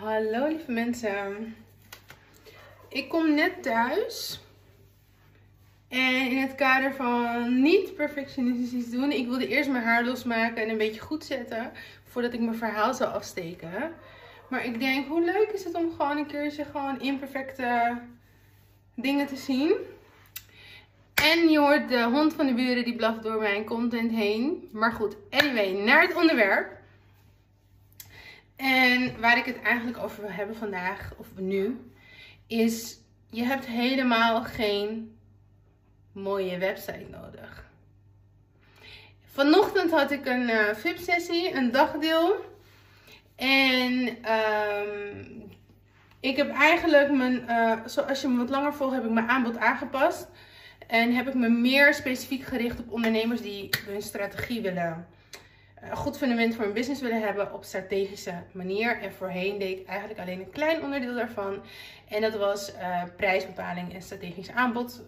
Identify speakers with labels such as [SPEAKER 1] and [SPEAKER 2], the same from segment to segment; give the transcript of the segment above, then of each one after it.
[SPEAKER 1] Hallo lieve mensen. Ik kom net thuis. En in het kader van niet perfectionistisch iets doen. Ik wilde eerst mijn haar losmaken en een beetje goed zetten. Voordat ik mijn verhaal zou afsteken. Maar ik denk, hoe leuk is het om gewoon een keertje gewoon imperfecte dingen te zien. En je hoort de hond van de buren die blaft door mijn content heen. Maar goed, anyway, naar het onderwerp. En waar ik het eigenlijk over wil hebben vandaag, of nu, is je hebt helemaal geen mooie website nodig. Vanochtend had ik een uh, VIP-sessie, een dagdeel. En um, ik heb eigenlijk mijn, uh, zoals je me wat langer volgt, heb ik mijn aanbod aangepast. En heb ik me meer specifiek gericht op ondernemers die hun strategie willen een goed fundament voor een business willen hebben op strategische manier. En voorheen deed ik eigenlijk alleen een klein onderdeel daarvan. En dat was uh, prijsbepaling en strategisch aanbod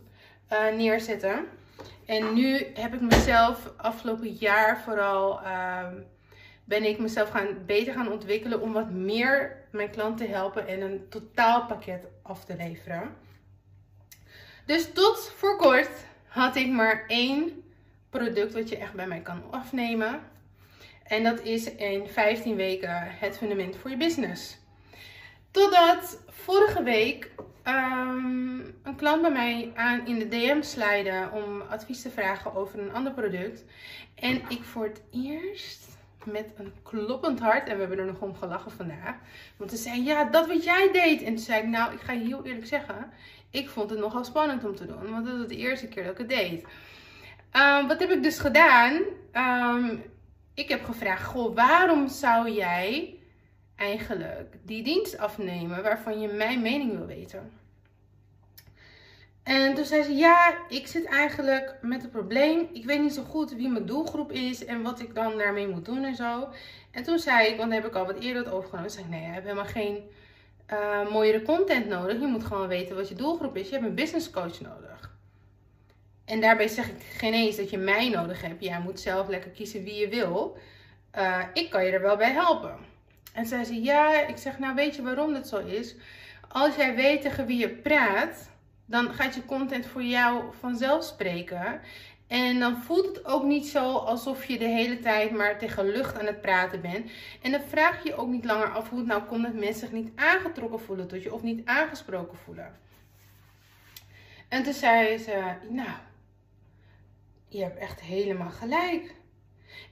[SPEAKER 1] uh, neerzetten. En nu heb ik mezelf afgelopen jaar vooral uh, ben ik mezelf gaan, beter gaan ontwikkelen om wat meer mijn klanten te helpen en een totaalpakket af te leveren. Dus tot voor kort had ik maar één product wat je echt bij mij kan afnemen. En dat is in 15 weken het fundament voor je business. Totdat vorige week um, een klant bij mij aan in de DM slide om advies te vragen over een ander product. En ik voor het eerst met een kloppend hart, en we hebben er nog om gelachen vandaag. Want ze zei, ja, dat wat jij deed. En toen zei ik, nou, ik ga je heel eerlijk zeggen, ik vond het nogal spannend om te doen. Want dat was de eerste keer dat ik het deed. Um, wat heb ik dus gedaan? Um, ik heb gevraagd, goh, waarom zou jij eigenlijk die dienst afnemen waarvan je mijn mening wil weten? En toen zei ze, ja, ik zit eigenlijk met een probleem. Ik weet niet zo goed wie mijn doelgroep is en wat ik dan daarmee moet doen en zo. En toen zei ik, want daar heb ik al wat eerder overgenomen. Toen zei ik, nee, je hebt helemaal geen uh, mooiere content nodig. Je moet gewoon weten wat je doelgroep is. Je hebt een business coach nodig. En daarbij zeg ik geen eens dat je mij nodig hebt. Jij moet zelf lekker kiezen wie je wil. Uh, ik kan je er wel bij helpen. En zei ze, ja, ik zeg, nou weet je waarom dat zo is? Als jij weet tegen wie je praat, dan gaat je content voor jou vanzelf spreken. En dan voelt het ook niet zo alsof je de hele tijd maar tegen lucht aan het praten bent. En dan vraag je je ook niet langer af hoe het nou komt dat mensen zich niet aangetrokken voelen tot je of niet aangesproken voelen. En toen zei ze, nou, je hebt echt helemaal gelijk.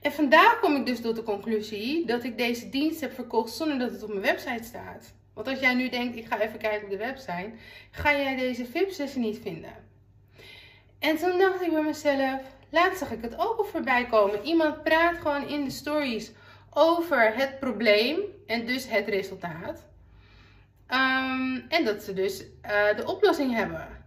[SPEAKER 1] En vandaar kom ik dus tot de conclusie dat ik deze dienst heb verkocht zonder dat het op mijn website staat. Want als jij nu denkt, ik ga even kijken op de website, ga jij deze VIP-sessie niet vinden. En toen dacht ik bij mezelf, laatst zag ik het ook al voorbij komen. Iemand praat gewoon in de stories over het probleem en dus het resultaat. Um, en dat ze dus uh, de oplossing hebben.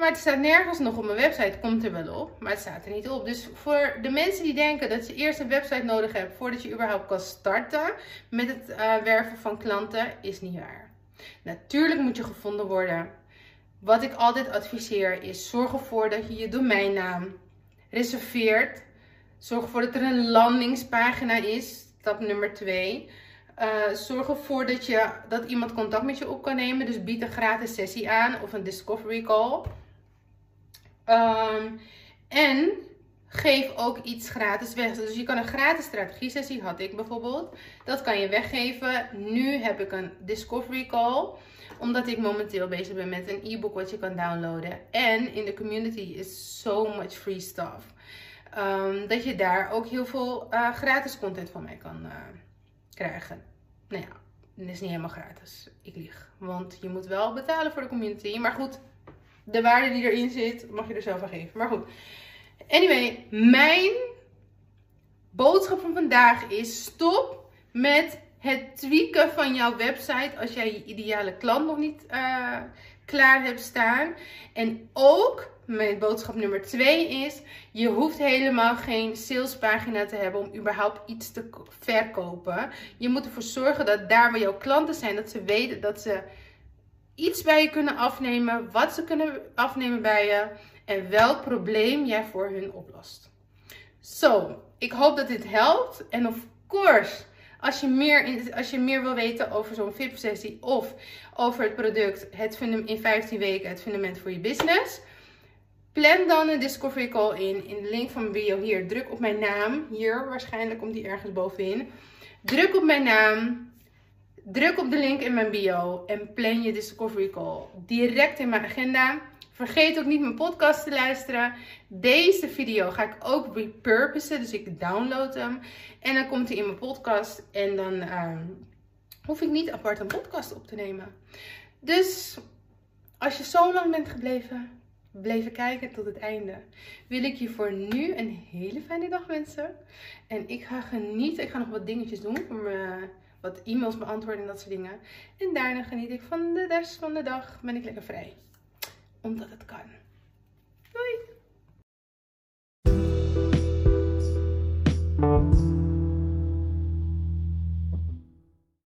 [SPEAKER 1] Maar het staat nergens nog op mijn website, komt er wel op, maar het staat er niet op. Dus voor de mensen die denken dat ze eerst een website nodig hebben voordat je überhaupt kan starten met het uh, werven van klanten, is niet waar. Natuurlijk moet je gevonden worden. Wat ik altijd adviseer is zorg ervoor dat je je domeinnaam reserveert. Zorg ervoor dat er een landingspagina is, stap nummer 2. Uh, eh, zorg ervoor dat, je, dat iemand contact met je op kan nemen. Dus bied een gratis sessie aan of een discovery call. Um, en geef ook iets gratis weg. Dus je kan een gratis strategie sessie, had ik bijvoorbeeld. Dat kan je weggeven. Nu heb ik een discovery call. Omdat ik momenteel bezig ben met een e-book wat je kan downloaden. En in de community is so much free stuff. Um, dat je daar ook heel veel uh, gratis content van mij kan uh, krijgen. Nou ja, het is niet helemaal gratis. Ik lieg. Want je moet wel betalen voor de community. Maar goed, de waarde die erin zit, mag je er zelf aan geven. Maar goed. Anyway, mijn boodschap van vandaag is stop met het tweaken van jouw website als jij je ideale klant nog niet uh, klaar hebt staan. En ook mijn boodschap nummer 2 is: je hoeft helemaal geen salespagina te hebben om überhaupt iets te verkopen. Je moet ervoor zorgen dat daar waar jouw klanten zijn, dat ze weten dat ze iets bij je kunnen afnemen, wat ze kunnen afnemen bij je en welk probleem jij voor hun oplost. Zo, ik hoop dat dit helpt. En of course, Als je meer, in, als je meer wil weten over zo'n VIP-sessie of over het product het in 15 weken het fundament voor je business. Plan dan een discovery call in. In de link van mijn bio hier. Druk op mijn naam. Hier waarschijnlijk komt die ergens bovenin. Druk op mijn naam. Druk op de link in mijn bio. En plan je discovery call. Direct in mijn agenda. Vergeet ook niet mijn podcast te luisteren. Deze video ga ik ook repurposen. Dus ik download hem. En dan komt hij in mijn podcast. En dan uh, hoef ik niet apart een podcast op te nemen. Dus als je zo lang bent gebleven, bleven kijken tot het einde, wil ik je voor nu een hele fijne dag wensen. En ik ga genieten. Ik ga nog wat dingetjes doen. Voor me, wat e-mails beantwoorden en dat soort dingen. En daarna geniet ik van de rest van de dag. Ben ik lekker vrij. Omdat het kan. Doei!